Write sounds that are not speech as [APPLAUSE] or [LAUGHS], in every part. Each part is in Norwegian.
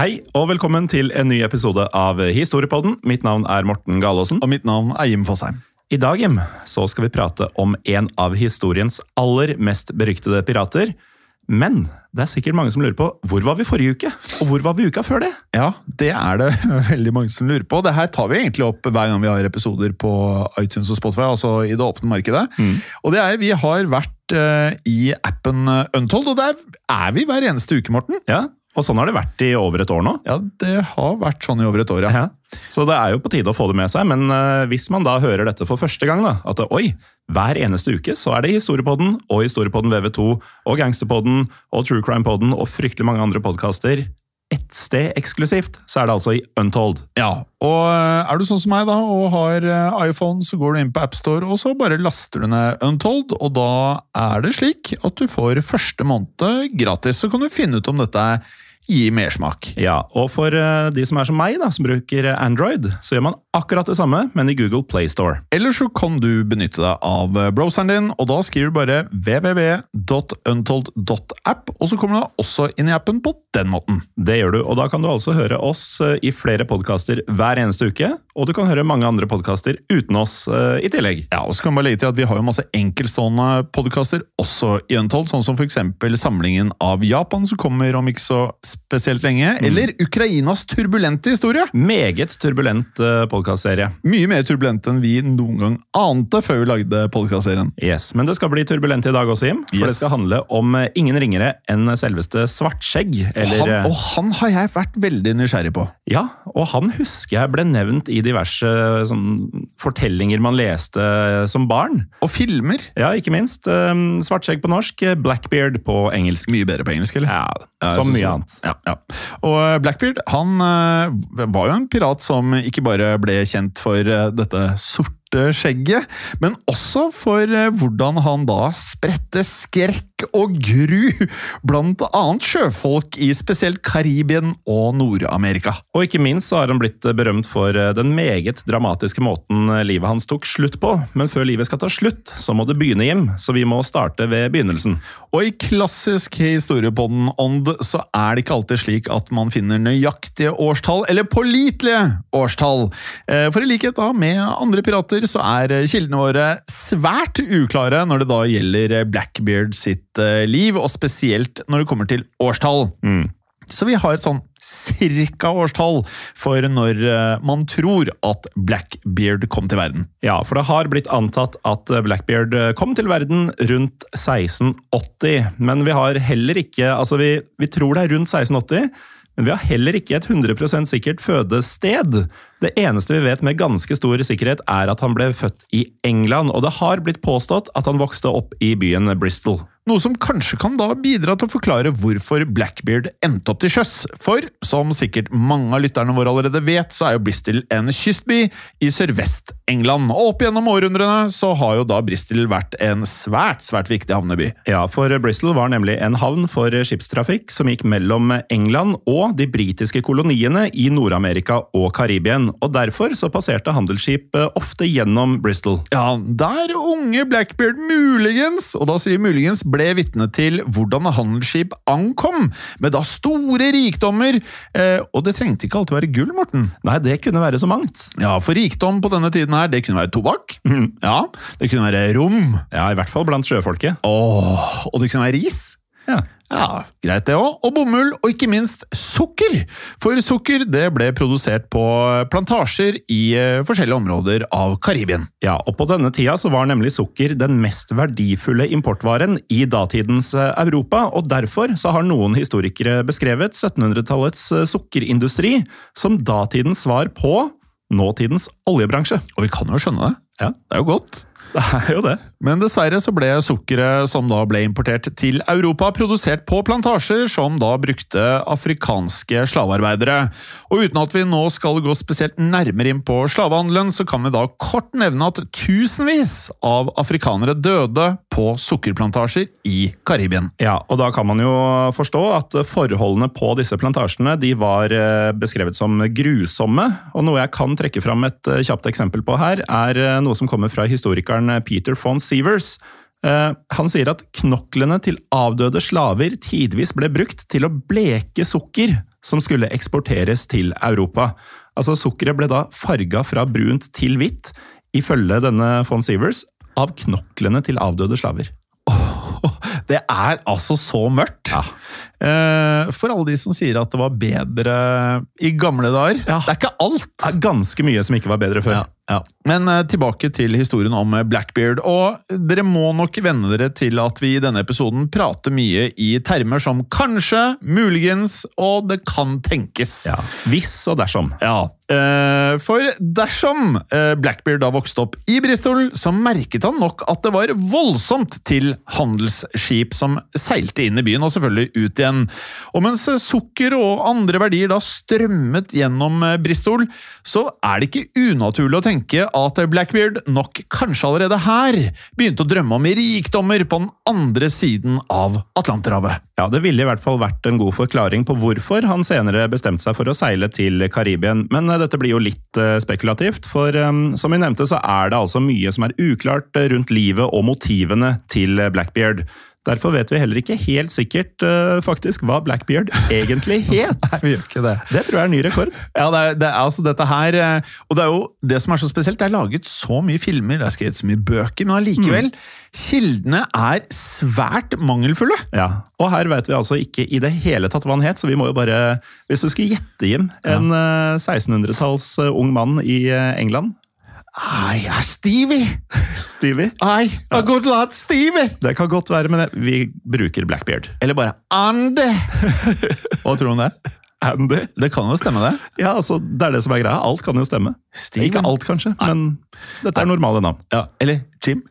Hei, og velkommen til en ny episode av Historiepodden. Mitt navn er Morten Galaasen. Og mitt navn er Jim Fosheim. I dag Jim, så skal vi prate om en av historiens aller mest beryktede pirater. Men det er sikkert mange som lurer på hvor var vi forrige uke? Og hvor var vi uka før det? Ja, det er det [LAUGHS] veldig mange som lurer på. Det her tar vi egentlig opp hver gang vi har episoder på iTunes og Spotify, altså i det åpne markedet. Og det er, vi har vært eh, i appen Untold, og der er vi hver eneste uke, Morten. Ja, Og sånn har det vært i over et år nå. Ja, det har vært sånn i over et år, ja. Ja. Så det er jo på tide å få det med seg, men eh, hvis man da hører dette for første gang, da, at oi, hver eneste uke så er det Historiepodden og Historiepodden VV2 og Gangsterpodden og True Crime-podden og fryktelig mange andre podkaster ett sted eksklusivt, så er det altså i Untold. Ja, og eh, er du sånn som meg da, og har eh, iPhone, så går du inn på AppStore, og så bare laster du ned Untold, og da er det slik at du får første måned gratis. Så kan du finne ut om dette gir mersmak. Ja, og for eh, de som er som meg, da, som bruker Android, så gjør man akkurat det samme, men i Google Play Store. Eller så kan du benytte deg av browseren din, og da skriver du bare www.untold.app, og så kommer du også inn i appen på den måten. Det gjør du, og da kan du altså høre oss eh, i flere podkaster hver eneste uke, og du kan høre mange andre podkaster uten oss eh, i tillegg. Ja, og så kan vi legge til at vi har jo masse enkeltstående podkaster også i Untold, sånn som eksempel samlingen av Japan, som kommer om ikke så spesielt lenge, eller Ukrainas turbulente historie. Meget turbulent uh, podkastserie. Mye mer turbulent enn vi noen gang ante før vi lagde podkastserien. Yes, men det skal bli turbulent i dag også, Jim. For Yes. det skal handle om eh, ingen ringere enn selveste Svartskjegg. Eller, Han, eh, og han har jeg vært veldig nysgjerrig på. Ja, og han husker jeg ble nevnt i diverse eh, sånn, fortellinger man leste eh, som barn. Og filmer. Ja, ikke minst. eh, Svartskjegg på norsk, eh, Blackbeard på engelsk. Mye bedre på engelsk, eller? Ja, som mye annet. Ja, ja. Og eh, Blackbeard han eh, var jo en pirat som ikke bare ble kjent for eh, dette sorte skjegget, men også for eh, hvordan han da spredte skrekk og gru blant annet sjøfolk i spesielt Karibien og Nord-Amerika. Og ikke minst så har han blitt eh, berømt for eh, den meget dramatiske måten eh, livet hans tok slutt på. Men før livet skal ta slutt, så må det begynne, Jim. Så vi må starte ved begynnelsen. Og i klassisk historiepodden-ånd så er det ikke alltid slik at man finner nøyaktige årstall, eller pålitelige årstall. Eh, For i likhet da med andre pirater så er kildene våre svært uklare når det da gjelder Blackbeard sitt eh, liv, og spesielt når det kommer til årstall. Så vi har et sånn cirka årstall for når eh, man tror at Blackbeard kom til verden. Ja, for det har blitt antatt at eh, Blackbeard eh, kom til verden rundt 1680. Men vi har heller ikke Altså, vi, vi tror det er rundt 1680, men vi har heller ikke et 100% sikkert fødested. Det eneste vi vet med ganske stor sikkerhet, er at han ble født i England, og det har blitt påstått at han vokste opp i byen Bristol. Noe som kanskje kan da bidra til å forklare hvorfor Blackbeard endte opp til sjøs. For som sikkert mange av lytterne våre allerede vet, så er jo Bristol en kystby i sørvest-England. Og opp gjennom århundrene så har jo da Bristol vært en svært, svært viktig havneby. Ja, for Bristol var nemlig en havn for skipstrafikk som gikk mellom England og de britiske koloniene i Nord-Amerika og Karibien. Og derfor så passerte handelsskip ofte gjennom Bristol. Ja, der unge Blackbeard muligens, og da sier muligens, ble vitne til hvordan handelsskip ankom, med da store rikdommer. Eh, og det trengte ikke alltid være gull, Morten. Nei, det kunne være så mangt. Ja, for rikdom på denne tiden her, det kunne være tobakk. Ja, det kunne være rom. Ja, i hvert fall blant sjøfolket. Åh, og det kunne være ris. Ja. Ja, Greit det òg. Og bomull, og ikke minst sukker! For sukker det ble produsert på plantasjer i eh, forskjellige områder av Karibien. Ja, og På denne tida så var nemlig sukker den mest verdifulle importvaren i datidens eh, Europa, og derfor så har noen historikere beskrevet 1700-tallets eh, sukkerindustri som datidens svar på nåtidens oljebransje. Og vi kan jo skjønne det. Ja. Det er jo godt. [LAUGHS] Det er jo det. Men dessverre så ble sukkeret som da ble importert til Europa, produsert på plantasjer som da brukte afrikanske slavearbeidere. Og uten at vi nå skal gå spesielt nærmere inn på slavehandelen, så kan vi da kort nevne at tusenvis av afrikanere døde på sukkerplantasjer i Karibien. Ja, og da kan man jo forstå at forholdene på disse plantasjene de var eh, beskrevet som grusomme. Og noe jeg kan trekke fram et eh, kjapt eksempel på her, er eh, noe som kommer fra historikeren Peter von Severs. Han sier at knoklene til avdøde slaver tidvis ble brukt til å bleke sukker som skulle eksporteres til Europa. Altså Sukkeret ble da farga fra brunt til hvitt, ifølge denne von Severs, av knoklene til avdøde slaver. [LAUGHS] Det er altså så mørkt! Ja. For alle de som sier at det var bedre i gamle dager. Ja. Det er ikke alt! Det er ganske mye som ikke var bedre før. Ja, ja. Men eh, tilbake til historien om eh, Blackbeard. Og dere må nok venne dere til at vi i denne episoden prater mye i termer som kanskje, muligens og det kan tenkes. Hvis og dersom. Ja, eh, For dersom eh, Blackbeard da vokste opp i Bristol, så merket han nok at det var voldsomt til handelsskip som seilte inn i byen, og selvfølgelig ut igjen. Og mens eh, sukker og andre verdier da strømmet gjennom eh, Bristol, så er det ikke unaturlig å tenke at Blackbeard nok kanskje allerede her begynte å drømme om rikdommer på den andre siden av Atlanterhavet. Ja, Det ville i hvert fall vært en god forklaring på hvorfor han senere bestemte seg for å seile til Karibien, men dette blir jo litt spekulativt, for som vi nevnte så er det altså mye som er uklart rundt livet og motivene til Blackbeard. Derfor vet vi heller ikke helt sikkert uh, faktisk hva Blackbeard egentlig [LAUGHS] het. Nei, vi gjør ikke det. Det tror jeg er en ny rekord. Ja, det er, det er altså dette her Og det er jo det som er så spesielt. Det er laget så mye filmer, det er skrevet så mye bøker, men allikevel. Mm. Kildene er svært mangelfulle. Ja, Og her vet vi altså ikke i det hele tatt hva han het, så vi må jo bare Hvis du skulle gjette, Jim, en ja. 1600-talls uh, ung mann i England Ai, ja, Stevie! Stevie? Ai, a good lad, Stevie! Det kan godt være, men vi bruker Blackbeard. Eller bare Andy! [LAUGHS] Hva tror du om det? Andy? Det kan jo stemme, det. Ja, altså, Det er det som er greia. Alt kan jo stemme. Steven. Ikke alt, kanskje, Nei. men dette er normale navn. Ja, Eller Jim.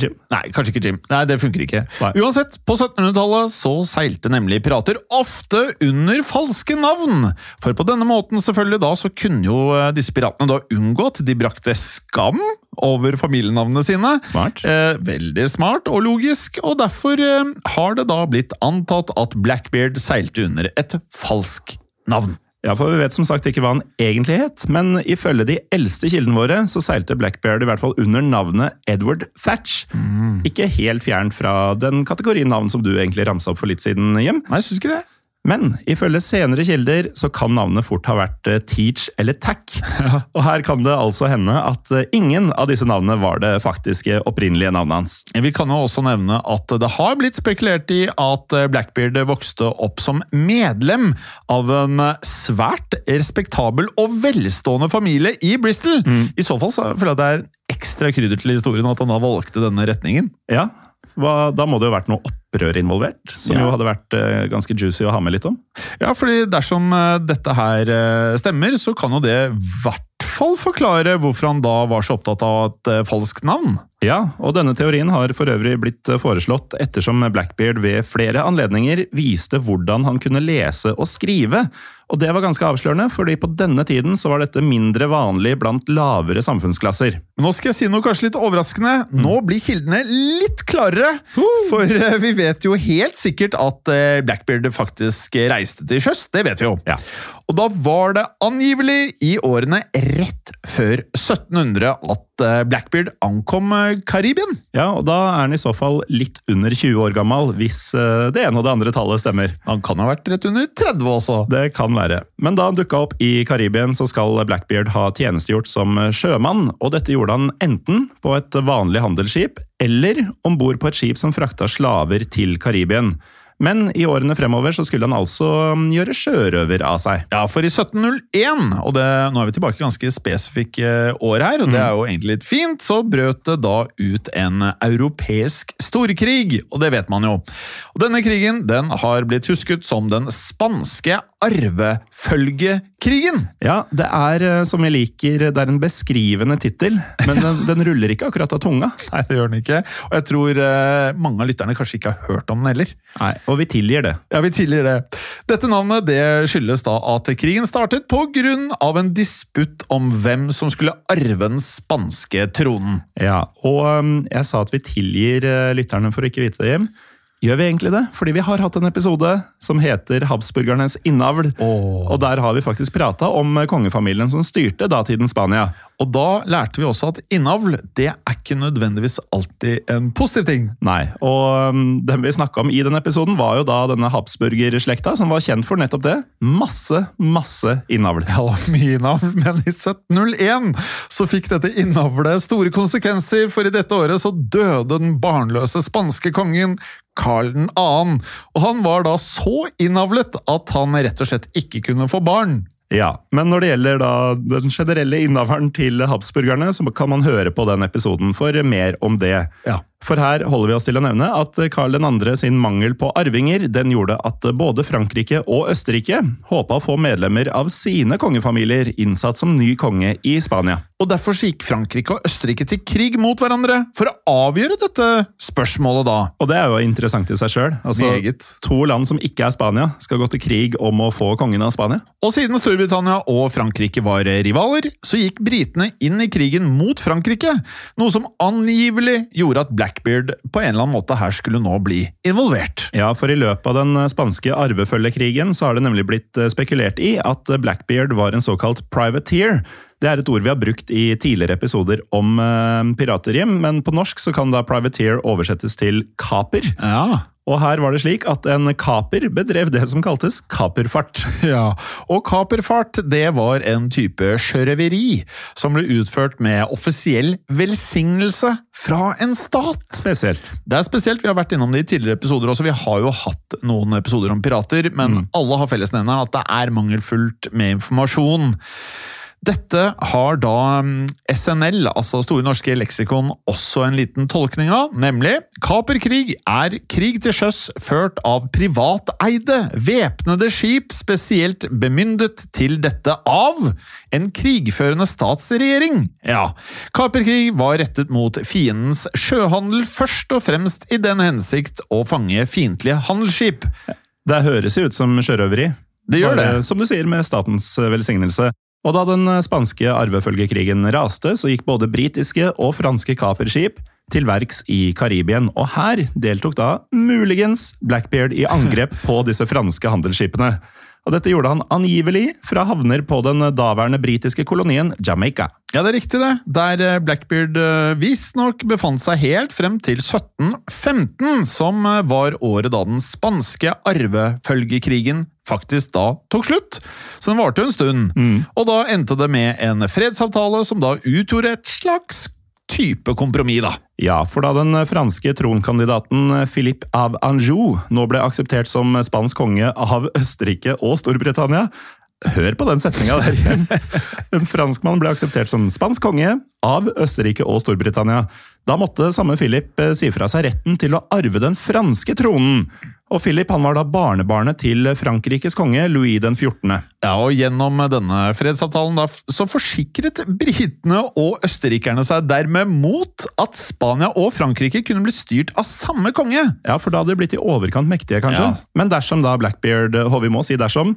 Jim. Nei, kanskje ikke Jim. Nei, Det funker ikke. Nei. Uansett, på 1700-tallet så seilte nemlig pirater ofte under falske navn. For på denne måten selvfølgelig da, så kunne jo disse piratene da unngå at de brakte skam over familienavnene sine. Smart. Eh, veldig smart og logisk, og derfor eh, har det da blitt antatt at Blackbeard seilte under et falsk navn. Ja, for Vi vet som sagt ikke hva han egentlig het, men ifølge de eldste kildene våre så seilte Blackbeard i hvert fall under navnet Edward Thatch. Mm. Ikke helt fjernt fra den kategorien navn som du egentlig ramsa opp for litt siden, Jim. Nei, jeg synes ikke det. Men ifølge senere kilder så kan navnet fort ha vært Teach eller Tack. [LAUGHS] Og her kan det altså hende at ingen av disse navnene var det faktiske opprinnelige navnet hans. Vi kan jo også nevne at det har blitt spekulert i at Blackbeard vokste opp som medlem av en svært respektabel og velstående familie i Bristol. Mm. I så fall så føler jeg at det er ekstra krydder til historien at han da valgte denne retningen. Ja, hva, da må det jo ha vært noe opprør involvert, som Ja. jo hadde vært eh, ganske juicy å ha med litt om. Ja, fordi dersom eh, dette her eh, stemmer, så kan jo det i hvert fall forklare hvorfor han da var så opptatt av et eh, falskt navn. Ja, og denne teorien har for øvrig blitt eh, foreslått ettersom Blackbeard ved flere anledninger viste hvordan han kunne lese og skrive. Og det var ganske avslørende, fordi på denne tiden så var dette mindre vanlig blant lavere samfunnsklasser. Nå skal jeg si noe kanskje litt overraskende. Nå blir kildene litt klarere. For eh, vi vet jo helt sikkert at eh, Blackbeard faktisk reiste til sjøs. Det vet vi jo. Ja. Og da var det angivelig i årene rett før 1700 at Blackbeard ankom Karibien. Ja, og da er han i så fall litt under 20 år gammel, hvis eh, det ene og det andre tallet stemmer. Han kan ha vært rett under 30 også. Det kan være. Men da han dukka opp i Karibien, så skal Blackbeard ha tjenestegjort som sjømann, og dette gjorde han enten på et vanlig handelsskip eller om bord på et skip som frakta slaver til Karibien. Men i årene fremover så skulle han altså gjøre sjørøver av seg. Ja, for i 1701, og det, nå er vi tilbake i ganske spesifikke år her, og det er jo egentlig litt fint, så brøt det da ut en europeisk storkrig, og det vet man jo. Og denne krigen den har blitt husket som den spanske arvefølgekrigen. Ja, det er eh, som jeg liker, det er en beskrivende tittel, men den, den ruller ikke akkurat av tunga. [LAUGHS] Nei, det gjør den ikke, og jeg tror eh, mange av lytterne kanskje ikke har hørt om den heller. Nei, Og vi tilgir det. Ja, vi tilgir det. Dette navnet det skyldes da at krigen startet på grunn av en disputt om hvem som skulle arve den spanske tronen. Ja, Og um, jeg sa at vi tilgir uh, lytterne for å ikke vite det, Jim. Gjør vi egentlig det? Fordi vi har hatt en episode som heter Habsburgernes innavl. Oh. Og der har vi faktisk prata om kongefamilien som styrte datidens Spania. Og da lærte vi også at innavl det er ikke nødvendigvis alltid en positiv ting. Nei, og um, den vi snakka om i den episoden, var jo da denne Habsburger-slekta, som var kjent for nettopp det. Masse, masse innavl. Ja, mye innavl, men i 1701 så fikk dette innavlet store konsekvenser, for i dette året så døde den barnløse spanske kongen Karl 2., og han var da så innavlet at han rett og slett ikke kunne få barn. Ja, Men når det gjelder da den generelle innehaveren til habsburgerne, så kan man høre på den episoden for mer om det. Ja. For her holder vi oss til å nevne at Karl 2. sin mangel på arvinger den gjorde at både Frankrike og Østerrike håpa å få medlemmer av sine kongefamilier innsatt som ny konge i Spania. Og Derfor gikk Frankrike og Østerrike til krig mot hverandre for å avgjøre dette spørsmålet da. Og det er jo interessant i seg sjøl. Altså, Meget. to land som ikke er Spania, skal gå til krig om å få kongen av Spania. Og siden Storbritannia og Frankrike var rivaler, så gikk britene inn i krigen mot Frankrike, noe som angivelig gjorde at Blackbeard på en eller annen måte her skulle nå bli involvert. Ja, for i løpet av den spanske arvefølgekrigen så har det nemlig blitt eh, spekulert i at Blackbeard var en såkalt privateer. Det er et ord vi har brukt i tidligere episoder om eh, pirater, men på norsk så kan da privateer oversettes til kaper. Ja. Og her var det slik at en kaper bedrev det som kaltes kaperfart. [LAUGHS] Ja, og kaperfart det var en type sjørøveri som ble utført med offisiell velsignelse fra en stat. Spesielt. Det er spesielt, vi har vært innom det i tidligere episoder også, vi har jo hatt noen episoder om pirater, men alle har fellesnevneren at det er mangelfullt med informasjon. Dette har da mm, SNL, altså Store norske leksikon, også en liten tolkning av, nemlig kaperkrig er krig til sjøs ført av privateide, væpnede skip spesielt bemyndet til dette av en krigførende statsregjering. Ja, kaperkrig var rettet mot fiendens sjøhandel først og fremst i den hensikt å fange fiendtlige handelsskip. Det høres jo ut som sjørøveri. Det gjør det. Som du sier, med statens velsignelse. Og da den spanske arvefølgekrigen raste, så gikk både britiske og franske kaperskip til verks i Karibien. Og her deltok da muligens Blackbeard i angrep på disse franske handelsskipene. Og dette gjorde han angivelig fra havner på den daværende britiske kolonien Jamaica. Ja, det er riktig det. Der eh, Blackbeard eh, visstnok befant seg helt frem til 1715, som eh, var året da den spanske arvefølgekrigen faktisk da tok slutt. Så den varte en stund. Og da endte det med en fredsavtale som da utgjorde et slags type kompromiss, da. Ja, for da den franske tronkandidaten Philippe av Anjou nå ble akseptert som spansk konge av Østerrike og Storbritannia, hør på den setninga der igjen! En franskmann ble akseptert som spansk konge av Østerrike og Storbritannia. Da måtte samme Philip si fra seg retten til å arve den franske tronen. Og Philip han var da barnebarnet til Frankrikes konge Louis den 14. Ja, og Gjennom denne fredsavtalen da, så forsikret britene og østerrikerne seg dermed mot at Spania og Frankrike kunne bli styrt av samme konge. Ja, for da hadde de blitt i overkant mektige, kanskje. Ja. Men dersom da Blackbeard, vi må si dersom,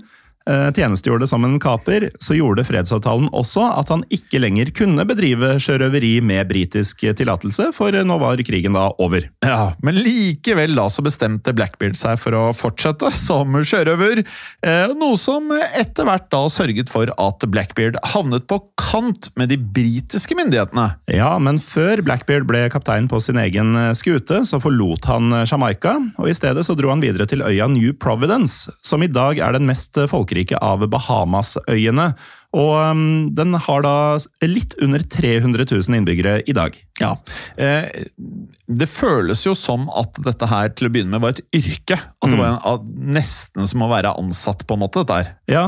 tjenestegjorde som en kaper, så gjorde fredsavtalen også at han ikke lenger kunne bedrive sjørøveri med britisk tillatelse, for nå var krigen da over. Ja, Men likevel da så bestemte Blackbeard seg for å fortsette som sjørøver, eh, noe som etter hvert da sørget for at Blackbeard havnet på kant med de britiske myndighetene. Ja, men før Blackbeard ble kaptein på sin egen eh, skute, så forlot han eh, Jamaica, og i stedet så dro han videre til øya New Providence, som i dag er den mest folkerike av Bahamasøyene. Og um, den har da litt under 300 000 innbyggere i dag. Ja, eh, Det føles jo som at dette her til å begynne med var et yrke. At det var en, at nesten som å være ansatt, på en måte. dette her. Ja,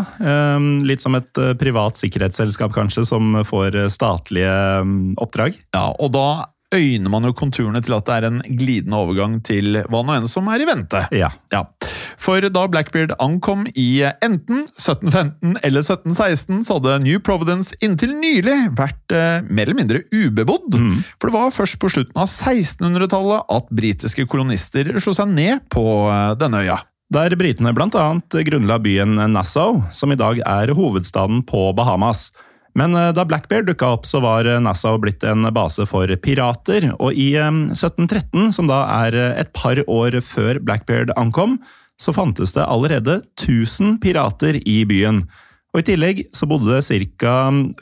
um, litt som et uh, privat sikkerhetsselskap kanskje, som får uh, statlige um, oppdrag. Ja, Og da øyner man jo konturene til at det er en glidende overgang til hva nå enn som er i vente. Ja. Ja, For da Blackbeard ankom i enten 1715 eller 1716, så hadde New Providence inntil nylig vært eh, mer eller mindre ubebodd. For det var først på slutten av 1600-tallet at britiske kolonister slo seg ned på eh, denne øya. Der britene bl.a. grunnla byen Nassau, som i dag er hovedstaden på Bahamas. Men eh, da Blackbeard dukka opp, så var eh, Nassau blitt en base for pirater. Og i eh, 1713, som da er eh, et par år før Blackbeard ankom, så fantes det allerede 1000 pirater i byen. Og I tillegg så bodde det ca.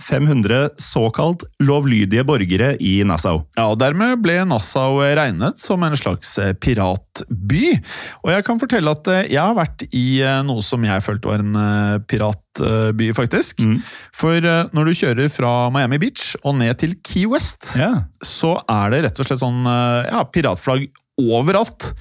500 såkalt lovlydige borgere i Nassau. Ja, og Dermed ble Nassau regnet som en slags eh, piratby. Og jeg kan fortelle at eh, jeg har vært i eh, noe som jeg følte var en piratby, faktisk. For eh, når du kjører fra Miami Beach og ned til Key West, yeah. så er det rett og slett sånn ja, piratflagg overalt.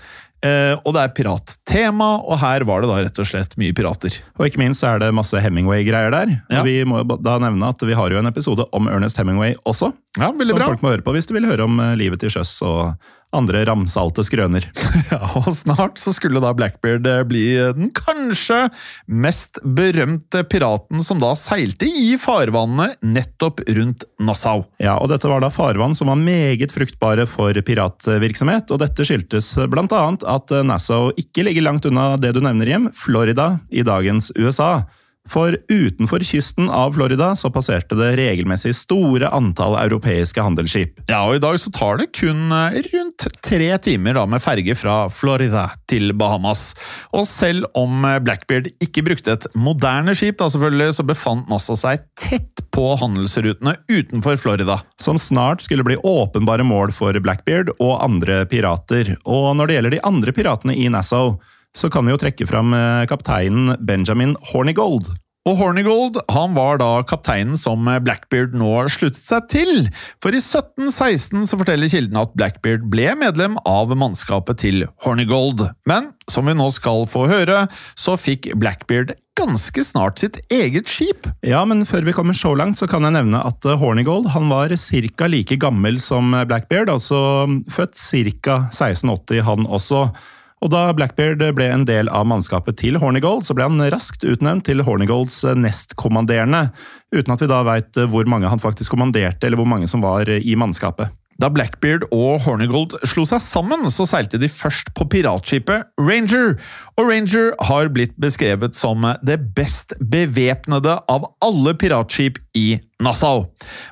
Eh, og det er pirattema, og her var det da rett og slett mye pirater. Og ikke minst så er det masse Hemingway-greier der. Ja. Og vi må da nevne at vi har jo en episode om Ernest Hemingway også. Ja, veldig som bra. folk må høre på hvis de vil høre om eh, livet til sjøs og andre ramsalte skrøner. [LAUGHS] Ja, og snart så skulle da Blackbeard eh, bli den kanskje mest berømte piraten som da seilte i farvannene nettopp rundt Nassau. Ja, og dette var da farvann som var meget fruktbare for piratvirksomhet, og dette skyldtes blant annet at Nassau ikke ligger langt unna det du nevner hjem, Florida, i dagens USA. For utenfor kysten av Florida så passerte det regelmessig store antall europeiske handelsskip. Ja, og i dag så tar det kun eh, rundt tre timer da med ferge fra Florida til Bahamas. Og selv om eh, Blackbeard ikke brukte et moderne skip, da selvfølgelig, så befant NASA seg tett på handelsrutene utenfor Florida. som snart skulle bli åpenbare mål for Blackbeard og andre pirater. Og når det gjelder de andre piratene i Nassau, så kan vi jo trekke fram eh, kapteinen Benjamin Hornigold. Og Hornigold han var da kapteinen som Blackbeard nå sluttet seg til. For i 1716 så forteller kildene at Blackbeard ble medlem av mannskapet til Hornigold. Men som vi nå skal få høre, så fikk Blackbeard ganske snart sitt eget skip. Ja, men før vi kommer så langt, så kan jeg nevne at eh, Hornigold han var ca. like gammel som Blackbeard, altså født ca. 1680 han også. Og da Blackbeard ble en del av mannskapet til Hornigold, så ble han raskt utnevnt til Hornigolds nestkommanderende, uten at vi da veit hvor mange han faktisk kommanderte, eller hvor mange som var i mannskapet. Da Blackbeard og Hornigold slo seg sammen, så seilte de først på piratskipet Ranger. Og Ranger har blitt beskrevet som det best bevæpnede av alle piratskip i Nassau.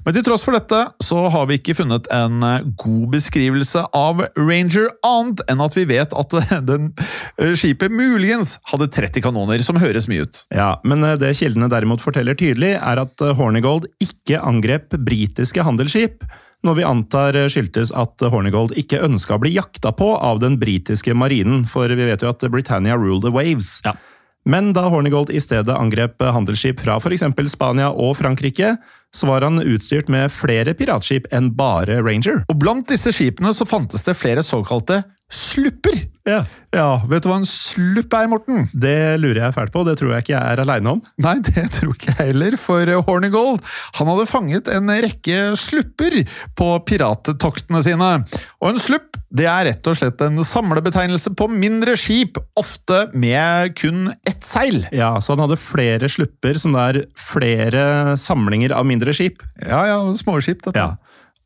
Men til tross for dette så har vi ikke funnet en god beskrivelse av Ranger, annet enn at vi vet at [LAUGHS] den eh, skipet muligens hadde 30 kanoner, som høres mye ut. Ja, men eh, det kildene derimot forteller tydelig, er at eh, Hornigold ikke angrep britiske handelsskip. Noe vi antar skyldtes at Hornigold ikke ønska å bli jakta på av den britiske marinen, for vi vet jo at Britannia rule the waves. Ja. Men da Hornigold i stedet angrep handelsskip fra f.eks. Spania og Frankrike, så var han utstyrt med flere piratskip enn bare Ranger. Og blant disse skipene så fantes det flere såkalte slupper. Ja. Ja, Vet du hva en slupp er, Morten? Det lurer jeg fælt på, det tror jeg ikke jeg er aleine om. Nei, det tror ikke jeg heller, for Hornigold han hadde fanget en rekke slupper på pirattoktene sine. Og en slupp det er rett og slett en samlebetegnelse på mindre skip, ofte med kun ett seil. Ja, Så han hadde flere slupper, som det er flere samlinger av mindre skip. Ja, ja, småskip, dette. Ja.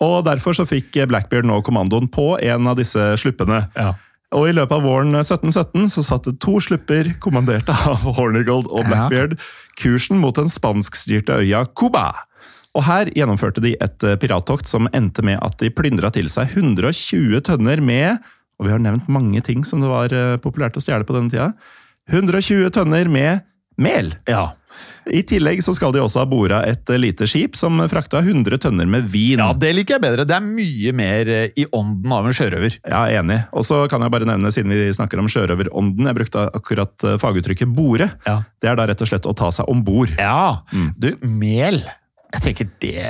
Og derfor så fikk Blackbeard nå kommandoen på en av disse sluppene. Ja. Og i løpet av våren 1717 så satt det to slupper, kommandert [LAUGHS] av Hornigold og Blackbeard, kursen mot den spanskstyrte øya Cuba. Og her gjennomførte de et eh, pirattokt som endte med at de plyndra til seg 120 tønner med Og vi har nevnt mange ting som det var eh, populært å stjele på denne tida. 120 tønner med mel. Ja. I tillegg så skal de også ha bora et eh, lite skip som frakta 100 tønner med vin. ja, det liker jeg bedre. Det er mye mer eh, i ånden av en sjørøver. Ja, enig. Og så kan jeg bare nevne, siden vi snakker om sjørøverånden, jeg brukte akkurat eh, faguttrykket bore. Ja. Det er da rett og slett å ta seg om bord. Ja, du, mel Jeg tenker det,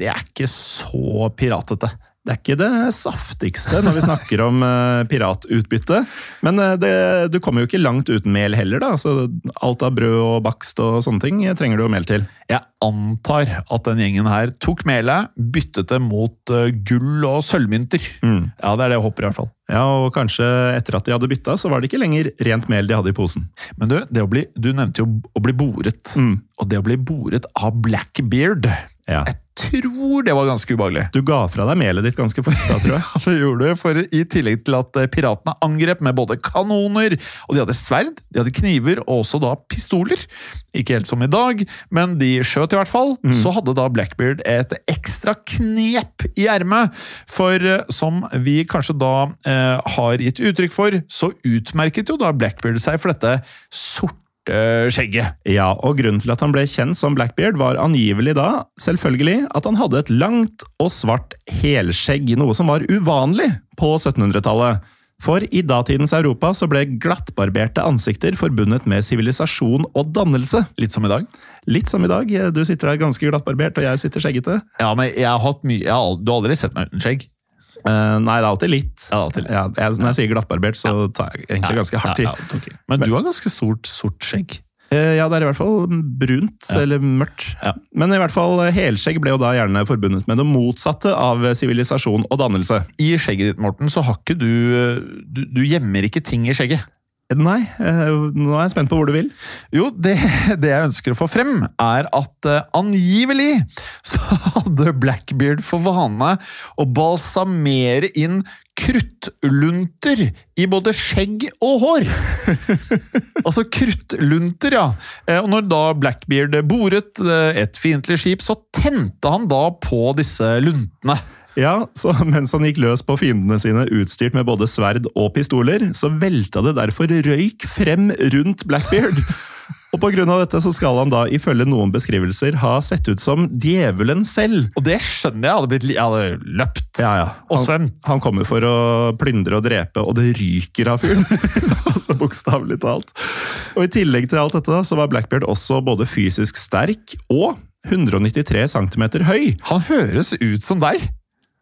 det er ikke så piratete. Det er ikke det saftigste når vi snakker om eh, piratutbytte. Men eh, det, du kommer jo ikke langt uten mel heller, da. Så alt av brød og bakst og sånne ting trenger du jo mel til. Jeg antar at den gjengen her tok melet, byttet det mot eh, gull og sølvmynter. Mm. Ja, det er det jeg håper, i hvert fall. Ja, og kanskje etter at de hadde bytta, så var det ikke lenger rent mel de hadde i posen. Men du, bli, du nevnte jo å bli boret. Mm. Og det å bli boret av Blackbeard Ja. Jeg tror det var ganske ubehagelig. Du ga fra deg melet ditt ganske fort da, tror jeg. [LAUGHS] Ja, det gjorde du, for i tillegg til at eh, piratene angrep med både kanoner, og de hadde sverd, de hadde kniver og også da pistoler. Ikke helt som i dag, men de skjøt i hvert fall. Så hadde da Blackbeard et ekstra knep i ermet, for eh, som vi kanskje da eh, har gitt uttrykk for, så utmerket jo da Blackbeard seg for dette sorte skjegget. Ja, og grunnen til at han ble kjent som Blackbeard var angivelig da, selvfølgelig, at han hadde et langt og svart helskjegg, noe som var uvanlig på 1700-tallet. For i datidens Europa så ble glattbarberte ansikter forbundet med sivilisasjon og dannelse. Litt som i dag. Litt som i dag, du sitter der ganske glattbarbert, og jeg sitter skjeggete. Ja, men jeg har hatt mye jeg har, Du har aldri sett meg uten skjegg? Eh, nei, det er alltid litt. Ja, alltid litt. Ja, jeg, når jeg sier glattbarbert, så tar jeg egentlig ganske hardt i. Ja, ja, ok. Men du har ganske stort, sort skjegg. Eh, Ja, det er i hvert fall brunt, eller mørkt. Ja. Men i hvert fall eh, helskjegg ble jo da gjerne forbundet med det motsatte av sivilisasjon og dannelse. I skjegget ditt, Morten, så har ikke du Du, du gjemmer ikke ting i skjegget. Nei, eh, nå er jeg spent på hvor du vil. Jo, det, det jeg ønsker å få frem, er at eh, angivelig så hadde Blackbeard for vane å balsamere inn kruttlunter i både skjegg og hår. [LAUGHS] altså kruttlunter, ja. Eh, Og når da Blackbeard boret et fiendtlig skip, så tente han da på disse luntene. Ja, så [LAUGHS] Mens han gikk løs på fiendene sine utstyrt med både sverd og pistoler, så velta det derfor røyk frem rundt Blackbeard. [LAUGHS] Og av dette så skal han da ifølge noen beskrivelser ha sett ut som djevelen selv. Og det skjønner jeg hadde blitt Jeg hadde løpt Ja, ja. og svømt. han kommer for å plyndre og drepe, og det ryker av fyren. [LAUGHS] altså Bokstavelig talt. Og I tillegg til alt dette da, så var Blackbeard også både fysisk sterk og 193 cm høy. Han høres ut som deg!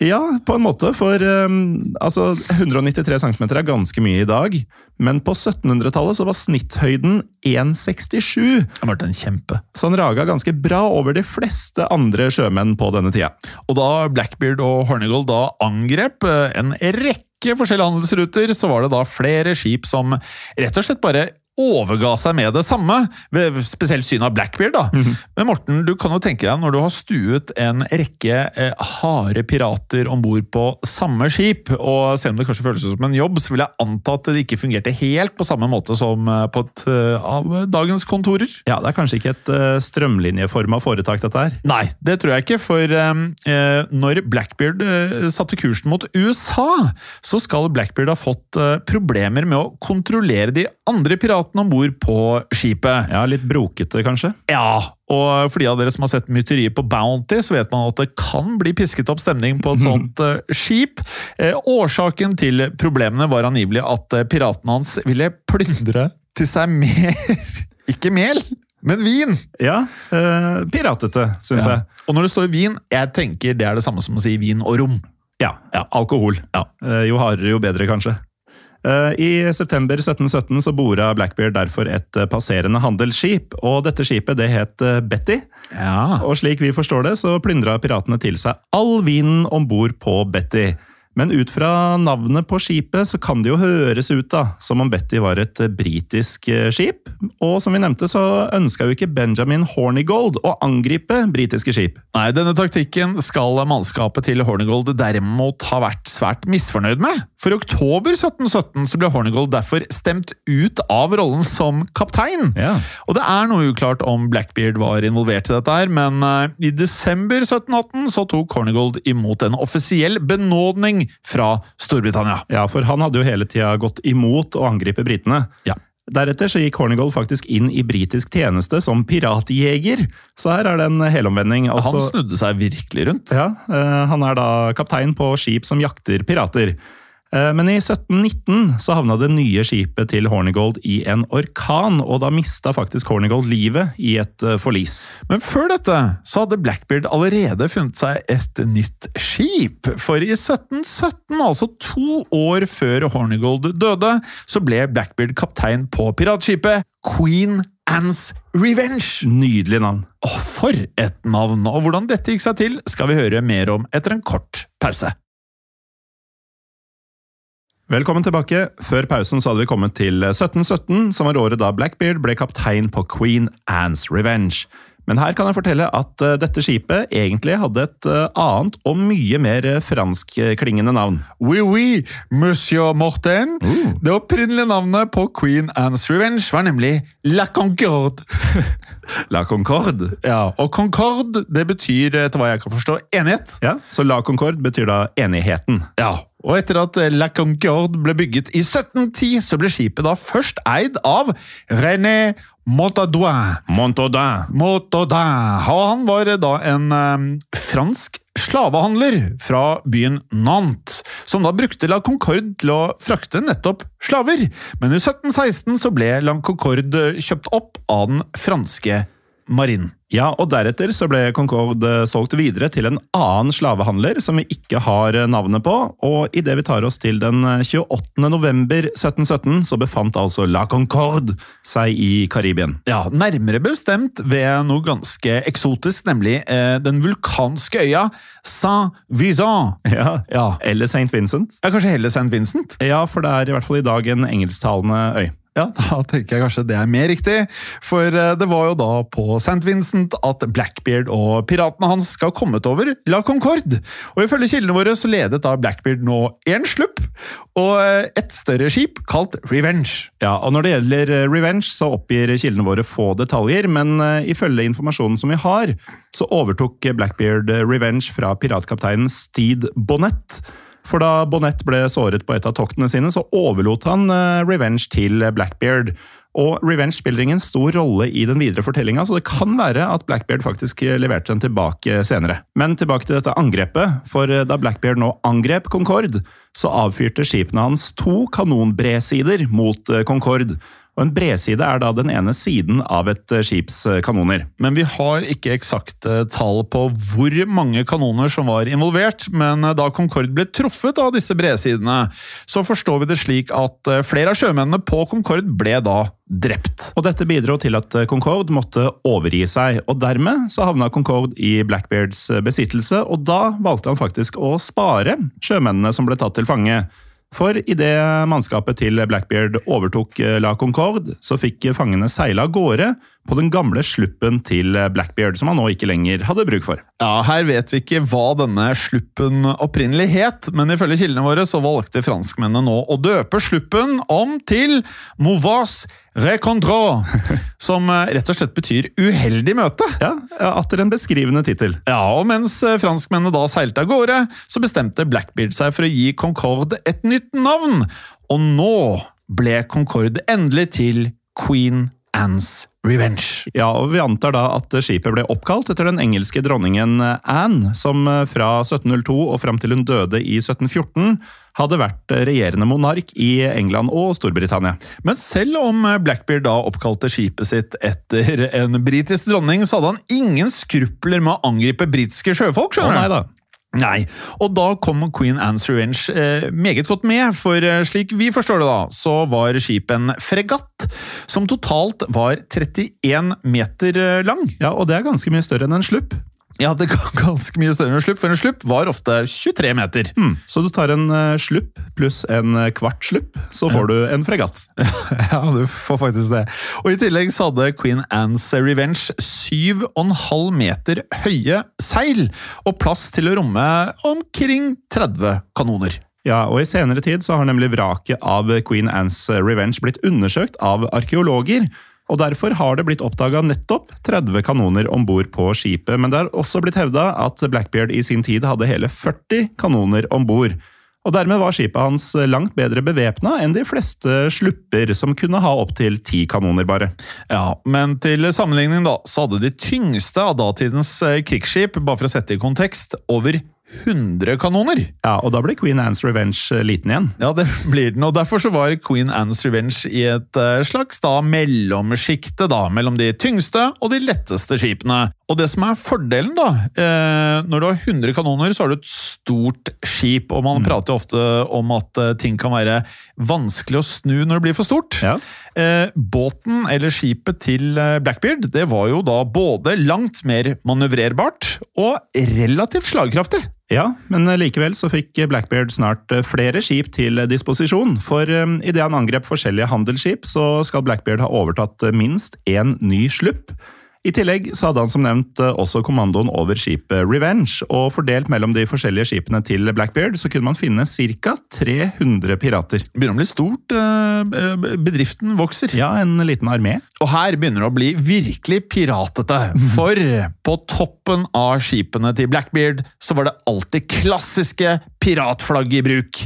Ja, på en måte, for um, altså, 193 cm er ganske mye i dag, men på 1700-tallet så var snitthøyden 1,67, Han ble en kjempe. så han raga ganske bra over de fleste andre sjømenn på denne tida. Og da Blackbeard og Hornigold da angrep eh, en rekke forskjellige handelsruter, så var det da flere skip som rett og slett bare overga seg med det samme, ved spesielt synet av Blackbeard. da. Men Morten, du kan jo tenke deg når du har stuet en rekke eh, harde pirater om bord på samme skip, og selv om det kanskje føles som en jobb, så vil jeg anta at det ikke fungerte helt på samme måte som eh, på et eh, av dagens kontorer. Ja, Det er kanskje ikke et uh, strømlinjeforma foretak, dette her. Nei, det tror jeg ikke, for eh, når Blackbeard eh, satte kursen mot USA, så skal Blackbeard ha fått eh, problemer med å kontrollere de andre piratene om bord på skipet. Ja, Litt brokete, kanskje? Ja, og for de av dere som har sett myteriet på Bounty, så vet man at det kan bli pisket opp stemning på et [LAUGHS] sånt eh, skip. Eh, årsaken til problemene var angivelig at eh, piratene hans ville plyndre til seg mer [LAUGHS] Ikke mel, men vin! Ja, eh, piratete, syns Ja. jeg. Og når det står vin, jeg tenker det er det samme som å si vin og rom. Ja, ja, alkohol. Ja. Eh, jo hardere, jo bedre, kanskje. Eh, I september 1717 så bora Blackbeard derfor et eh, passerende handelsskip, og dette skipet det het eh, Betty. Ja. Og slik vi forstår det, så plyndra piratene til seg all vinen om bord på Betty. Men ut fra navnet på skipet så kan det jo høres ut da, som om Betty var et eh, britisk eh, skip. Og som vi nevnte, så ønska jo ikke Benjamin Hornigold å angripe britiske skip. Nei, denne taktikken skal mannskapet til Hornigold derimot ha vært svært misfornøyd med. For i oktober 1717 så ble Hornigold derfor stemt ut av rollen som kaptein. Ja. Og det er noe uklart om Blackbeard var involvert i dette her, men eh, i desember 1718 så tok Hornigold imot en offisiell benådning fra Storbritannia. Ja, for han hadde jo hele tida gått imot å angripe britene. Ja. Deretter så gikk Hornigold faktisk inn i britisk tjeneste som piratjeger. Så her er det en helomvending. Han Altså, snudde seg virkelig rundt. ja, eh, han er da kaptein på skip som jakter pirater. Eh, Men i 1719 så havna det nye skipet til Hornigold i en orkan, og da mista faktisk Hornigold livet i et eh, forlis. Men før dette så hadde Blackbeard allerede funnet seg et nytt skip. For i 1717, altså to år før Hornigold døde, så ble Blackbeard kaptein på piratskipet Queen Anne's Revenge. Nydelig navn. Åh, for et navn! Og hvordan dette gikk seg til, skal vi høre mer om etter en kort pause. Velkommen tilbake. Før pausen så hadde vi kommet til 1717, som var året da Blackbeard ble kaptein på Queen Anne's Revenge. Men her kan jeg fortelle at eh, dette skipet egentlig hadde et eh, annet og mye mer eh, franskklingende navn. Oui, oui, monsieur Morten. Det opprinnelige navnet på Queen Anne's Revenge var nemlig La Concorde. [LAUGHS] La Concorde. Ja, og Concorde det betyr, etter hva jeg kan forstå, enighet. Ja, Så La Concorde betyr da enigheten. Ja, og etter at La Concorde ble bygget i 1710, så ble skipet da først eid av René Montaudoin. Montaudin. Montaudoin. Og han var da en um, fransk slavehandler fra byen Nantes, som da brukte La Concorde til å frakte nettopp slaver. Men i 1716 så ble La Concorde kjøpt opp av den franske marinen. Ja, og deretter så ble Concorde solgt videre til en annen slavehandler som vi ikke har navnet på, og idet vi tar oss til den 28. november 1717, så befant altså La Concorde seg i Karibien. Ja, nærmere bestemt ved noe ganske eksotisk, nemlig eh, den vulkanske øya Saint-Vincent. Ja, Ja. Eller St. Vincent. Ja, kanskje heller St. Vincent? Ja, for det er i hvert fall i dag en engelsktalende øy. Ja, [LAUGHS] da tenker jeg kanskje det er mer riktig, for eh, det var jo da på St. Vincent at Blackbeard og piratene hans skal ha kommet over La Concorde. Og ifølge kildene våre så ledet da Blackbeard nå én slupp og eh, et større skip kalt Revenge. Ja, og Når det gjelder eh, Revenge, så oppgir kildene våre få detaljer, men ifølge informasjonen som vi har, så overtok Blackbeard Revenge fra piratkapteinen Steed Bonnet. For da Bonnet ble såret på et av toktene sine, så overlot han eh, Revenge til Blackbeard. Og Revenge spiller ingen stor rolle i den videre fortellinga, så det kan være at Blackbeard faktisk eh, leverte den tilbake senere. Men tilbake til dette angrepet, for eh, da Blackbeard nå angrep Concorde, så avfyrte skipene hans to kanonbredsider mot Concorde. Og En bredside er da den ene siden av et eh, skips eh, kanoner. Men vi har ikke eksakte tall på hvor mange kanoner som var involvert, men eh, da Concorde ble truffet av disse bredsidene, så forstår vi det slik at eh, flere av sjømennene på Concorde ble da drept. Og Dette bidro til at eh, Concorde måtte overgi seg, og dermed så havna Concorde i Blackbeards eh, besittelse, og da valgte han faktisk å spare sjømennene som ble tatt til fange. For idet mannskapet til Blackbeard overtok eh, La Concorde, så fikk fangene seile av gårde på den gamle sluppen til Blackbeard, som han nå ikke lenger hadde bruk for. Ja, Her vet vi ikke hva denne sluppen opprinnelig het, men ifølge kildene våre så valgte franskmennene nå å døpe sluppen om til Mouvas Recontro, [LAUGHS] som eh, rett og slett betyr uheldig møte. Ja, Atter en beskrivende tittel. Ja, og mens eh, franskmennene da seilte av gårde, så bestemte Blackbeard seg for å gi Concorde et nytt navn, og nå ble Concorde endelig til Queen Anne's Revenge. Ja, og Vi antar da at skipet ble oppkalt etter den engelske dronningen Anne, som fra 1702 og fram til hun døde i 1714 hadde vært regjerende monark i England og Storbritannia. Men selv om Blackbeard da oppkalte skipet sitt etter en britisk dronning, så hadde han ingen skrupler med å angripe britiske sjøfolk. Å skjønner nei du? da. Nei, og da kom Queen Anne's Revenge eh, meget godt med, for eh, slik vi forstår det da, så var skipet en fregatt som totalt var 31 meter eh, lang. Ja, Og det er ganske mye større enn en slupp. Ja, det var ganske mye større enn en slupp, for en slupp var ofte 23 meter. Mm. Så du tar en uh, slupp pluss en uh, kvart slupp, så får du en fregatt. [LAUGHS] ja, du får faktisk det. Og I tillegg så hadde Queen Anne's Revenge 7,5 meter høye seil, og plass til å romme omkring 30 kanoner. Ja, og I senere tid så har nemlig vraket av Queen Anne's Revenge blitt undersøkt av arkeologer og Derfor har det blitt oppdaga nettopp 30 kanoner om bord på skipet, men det har også blitt hevda at Blackbeard i sin tid hadde hele 40 kanoner om bord. Og Dermed var skipet hans langt bedre bevæpna enn de fleste slupper, som kunne ha opptil ti kanoner, bare. Ja, Men til sammenligning da, så hadde de tyngste av datidens eh, krigsskip, bare for å sette i kontekst, over 100 kanoner. Ja, og da blir Queen Anne's Revenge eh, liten igjen. Ja, det blir den, og derfor så var Queen Anne's Revenge i et eh, slags da mellomsjikte da, mellom de tyngste og de letteste skipene. Og det som er fordelen, da eh, Når du har 100 kanoner, så har du et stort skip, og man mm. prater ofte om at ting kan være vanskelig å snu når det blir for stort. Ja. Eh, båten, eller skipet til Blackbeard, det var jo da både langt mer manøvrerbart og relativt slagkraftig. Ja, men likevel så fikk Blackbeard snart flere skip til disposisjon. For idet han angrep forskjellige handelsskip, så skal Blackbeard ha overtatt minst én ny slupp. I tillegg så hadde han som nevnt eh, også kommandoen over skipet Revenge, og fordelt mellom de forskjellige skipene til Blackbeard så kunne man finne ca. 300 pirater. Begynner å bli stort. Eh, bedriften vokser. Ja, en liten armé. Og her begynner det å bli virkelig piratete, for på toppen av skipene til Blackbeard så var det alltid klassiske piratflagg i bruk.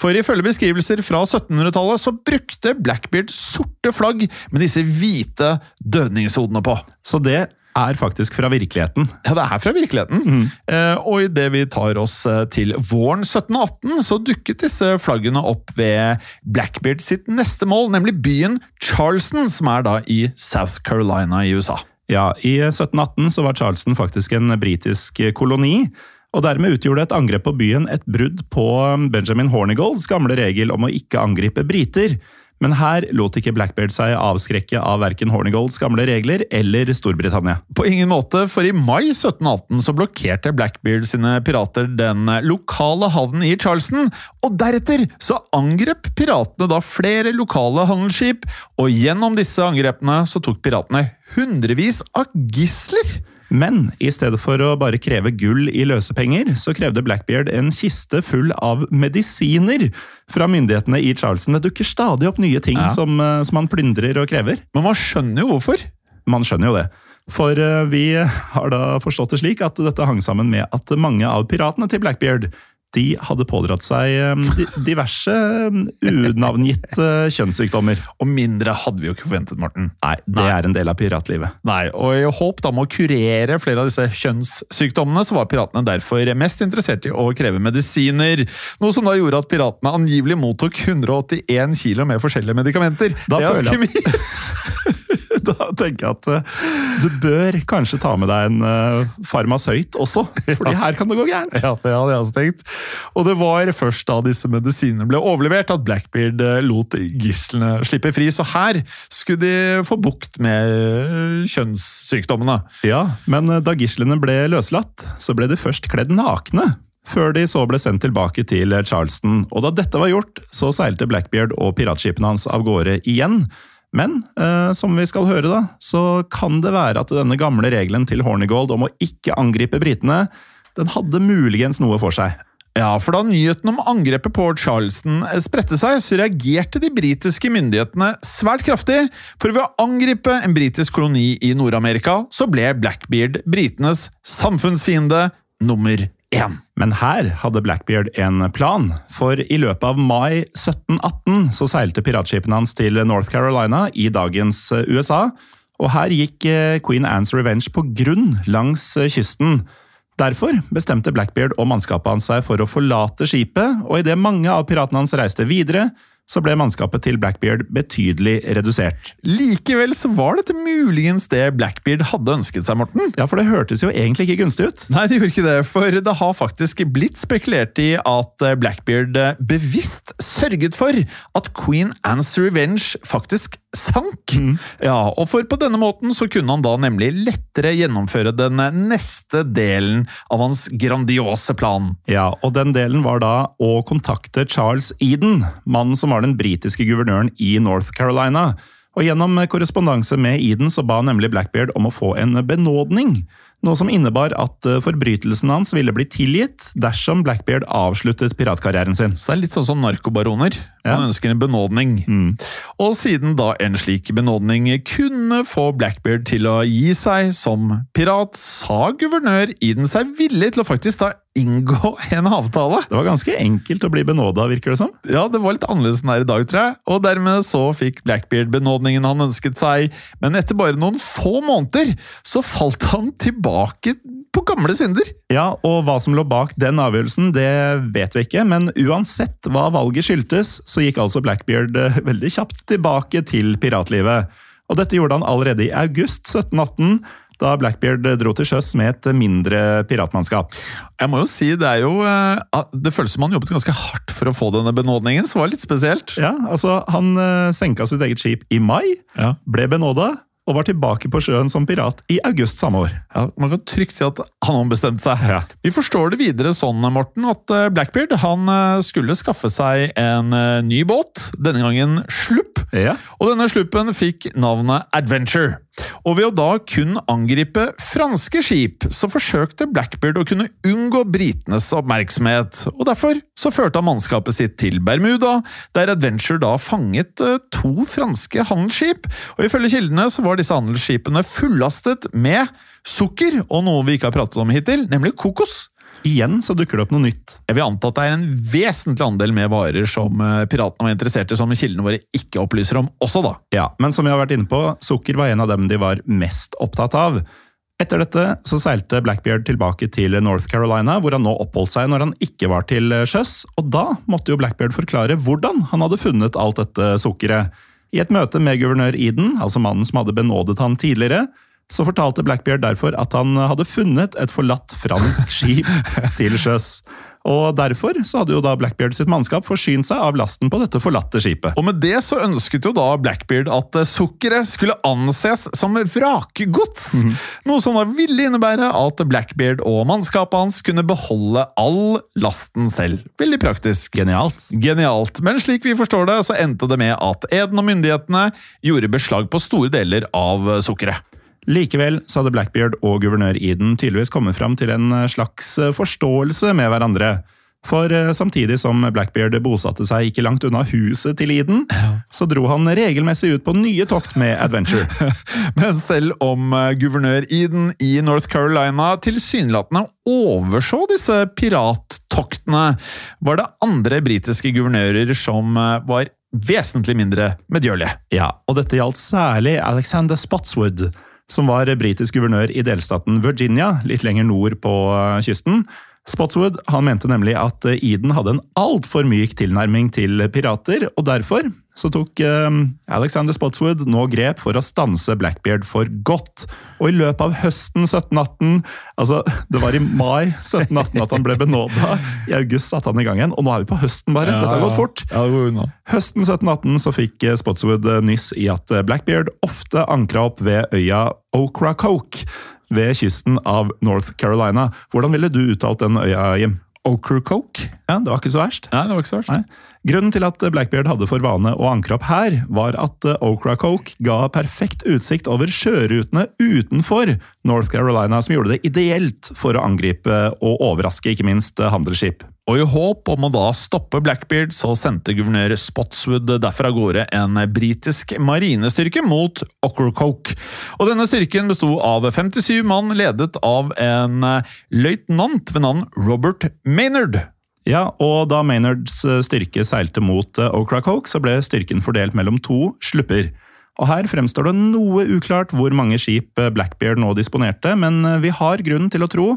For ifølge beskrivelser fra 1700-tallet så brukte Blackbeard sorte flagg med disse hvite dødningshodene på. Så det er faktisk fra virkeligheten. Ja, det er fra virkeligheten. Mm. Eh, og idet vi tar oss eh, til våren 1718, så dukket disse flaggene opp ved Blackbeard sitt neste mål, nemlig byen Charleston, som er da i South Carolina i USA. Ja, i 1718 så var Charleston faktisk en britisk koloni. Og Dermed utgjorde et angrep på byen et brudd på Benjamin Hornigolds gamle regel om å ikke angripe briter. Men her lot ikke Blackbeard seg avskrekke av verken Hornigolds gamle regler eller Storbritannia. På ingen måte, for i mai 1718 så blokkerte Blackbeard sine pirater den lokale havnen i Charleston, og deretter så angrep piratene da flere lokale handelsskip, og gjennom disse angrepene så tok piratene hundrevis av gisler. Men i stedet for å bare kreve gull i løsepenger, så krevde Blackbeard en kiste full av medisiner fra myndighetene i Charleston. Det dukker stadig opp nye ting ja. som, eh, som man plyndrer og krever. Men man skjønner jo hvorfor. Man skjønner jo det. For eh, vi har da forstått det slik at dette hang sammen med at mange av piratene til Blackbeard de hadde pådratt seg um, diverse um, unavngitte kjønnssykdommer. Og mindre hadde vi jo ikke forventet, Morten. Nei, det Nei. er en del av piratlivet. Nei, og i håp da med å kurere flere av disse kjønnssykdommene, så var piratene derfor mest interessert i å kreve medisiner. Noe som da gjorde at piratene angivelig mottok 181 kilo med forskjellige medikamenter. Da det er ganske mye! [LAUGHS] [LAUGHS] [LAUGHS] tenker jeg at uh, du bør kanskje ta med deg en uh, farmasøyt også, [LAUGHS] fordi her kan det gå gærent. Ja, det hadde jeg også tenkt. Og det var først da disse medisinene ble overlevert at Blackbeard uh, lot gislene slippe fri. Så her skulle de få bukt med kjønnssykdommene. Ja, men da gislene ble løslatt, så ble de først kledd nakne før de så ble sendt tilbake til Charleston. Og da dette var gjort, så seilte Blackbeard og piratskipene hans av gårde igjen. Men eh, som vi skal høre, da, så kan det være at denne gamle regelen til Hornigold om å ikke angripe britene, den hadde muligens noe for seg. Ja, for da nyheten om angrepet på Charleston spredte seg, så reagerte de britiske myndighetene svært kraftig, for ved å angripe en britisk koloni i Nord-Amerika, så ble Blackbeard britenes samfunnsfiende nummer én. Men her hadde Blackbeard en plan, for i løpet av mai 1718 så seilte piratskipene hans til North Carolina i dagens eh, USA, og her gikk eh, Queen Anne's Revenge på grunn langs eh, kysten. Derfor bestemte Blackbeard og mannskapet hans seg for å forlate skipet, og idet mange av piratene hans reiste videre, så ble mannskapet til Blackbeard betydelig redusert. Likevel så var dette muligens det Blackbeard hadde ønsket seg, Morten. Ja, for det hørtes jo egentlig ikke gunstig ut. Nei, det gjorde ikke det, for det har faktisk blitt spekulert i at Blackbeard bevisst sørget for at Queen Anne's Revenge faktisk sank. Mm. Ja, og for på denne måten så kunne han da nemlig lettere gjennomføre den neste delen av hans grandiose plan. Ja, og den delen var da å kontakte Charles Eden, mannen som var den britiske guvernøren i North Carolina. Og Gjennom korrespondanse med Eden så ba nemlig Blackbeard om å få en benådning. Noe som innebar at eh, forbrytelsen hans ville bli tilgitt dersom Blackbeard avsluttet piratkarrieren sin. Så det er litt sånn som narkobaroner. Man ja. ønsker en benådning. Mm. Og siden da en slik benådning kunne få Blackbeard til å gi seg som pirat, sa guvernør Eden seg villig til å faktisk da inngå en avtale. Det var ganske enkelt å bli benåda, virker det som. Ja, det var litt annerledes enn her i dag, tror jeg. Og dermed så fikk Blackbeard benådningen han ønsket seg, men etter bare noen få måneder så falt han tilbake på gamle synder. Ja, og hva som lå bak den avgjørelsen, det vet vi ikke, men uansett hva valget skyldtes, så gikk altså Blackbeard eh, veldig kjapt tilbake til piratlivet. Og dette gjorde han allerede i august 1718 da Blackbeard dro til sjøs med et mindre piratmannskap. Jeg må jo si, Det er jo, eh, det føles som han jobbet ganske hardt for å få denne benådningen, så det var litt spesielt. Ja, altså Han eh, senka sitt eget skip i mai, ja. ble benåda, og var tilbake på sjøen som pirat i august samme år. Ja, Man kan trygt si at han ombestemte seg. Ja. Vi forstår det videre sånn, Morten, at eh, Blackbeard han skulle skaffe seg en ny båt, denne gangen slupp. Ja. Og denne sluppen fikk navnet Adventure. Og ved å da kun angripe franske skip, så forsøkte Blackbeard å kunne unngå britenes oppmerksomhet, og derfor så førte han mannskapet sitt til Bermuda, der Adventure da fanget eh, to franske handelsskip, og ifølge kildene så var disse handelsskipene fullastet med sukker, og noe vi ikke har pratet om hittil, nemlig kokos. Igjen så dukker det opp noe nytt. Jeg vil anta at det er en vesentlig andel med varer som eh, piratene var interessert i, som kildene våre ikke opplyser om også, da. Ja, Men som vi har vært inne på, sukker var en av dem de var mest opptatt av. Etter dette så seilte Blackbeard tilbake til North Carolina, hvor han nå oppholdt seg når han ikke var til sjøs. Og da måtte jo Blackbeard forklare hvordan han hadde funnet alt dette sukkeret. I et møte med guvernør Eden, altså mannen som hadde benådet han tidligere, så fortalte Blackbeard derfor at han hadde funnet et forlatt fransk skip [LAUGHS] til sjøs. Og Derfor så hadde jo da Blackbeard sitt mannskap forsynt seg av lasten på dette forlatte skipet. Og Med det så ønsket jo da Blackbeard at eh, sukkeret skulle anses som vrakgods. Mm. Noe som da ville innebære at Blackbeard og mannskapet hans kunne beholde all lasten selv. Veldig praktisk. Genialt. Genialt. Men slik vi forstår det, så endte det med at Eden og myndighetene gjorde beslag på store deler av sukkeret. Likevel så hadde Blackbeard og guvernør Eden tydeligvis kommet fram til en eh, slags eh, forståelse med hverandre. For eh, samtidig som Blackbeard bosatte seg ikke langt unna huset til Eden, så dro han regelmessig ut på nye tokt med Adventure. [LAUGHS] Men selv om guvernør Eden i North Carolina tilsynelatende overså disse pirattoktene, var det andre britiske guvernører som var vesentlig mindre medgjørlige. Ja, og dette gjaldt særlig Alexander Spotswood som var britisk guvernør i delstaten Virginia, litt lenger nord på eh, kysten. Spotswood han mente nemlig at eh, Eden hadde en altfor myk tilnærming til pirater, og derfor så tok eh, Alexander Spotswood nå grep for å stanse Blackbeard for godt. Og i løpet av høsten 1718 Altså, det var i mai 1718 at han ble benåda. I august satte han i gang igjen, og nå er vi på høsten, bare. Dette har gått fort. Ja, ja. Høsten 1718 så fikk eh, Spotswood nyss i at Blackbeard ofte ankra opp ved øya Ocracoke ved kysten av North Carolina. Hvordan ville du uttalt den øya, Jim? Ocracoke? Ja, det var ikke så verst. Nei, det var ikke så verst. Nei. Grunnen til at Blackbeard hadde for vane å ankre opp her, var at Ocracoke ga perfekt utsikt over sjørutene utenfor North Carolina, som gjorde det ideelt for å angripe og overraske ikke minst handelsskip. Og i håp om å da stoppe Blackbeard, så sendte guvernør Spotswood derfor av gårde en britisk marinestyrke mot Ocracoke. Og denne styrken besto av 57 mann, ledet av en løytnant ved navn Robert Maynard. Ja, og da Maynards styrke seilte mot Ocracoke, så ble styrken fordelt mellom to slupper. Og Her fremstår det noe uklart hvor mange skip Blackbeard nå disponerte, men vi har grunn til å tro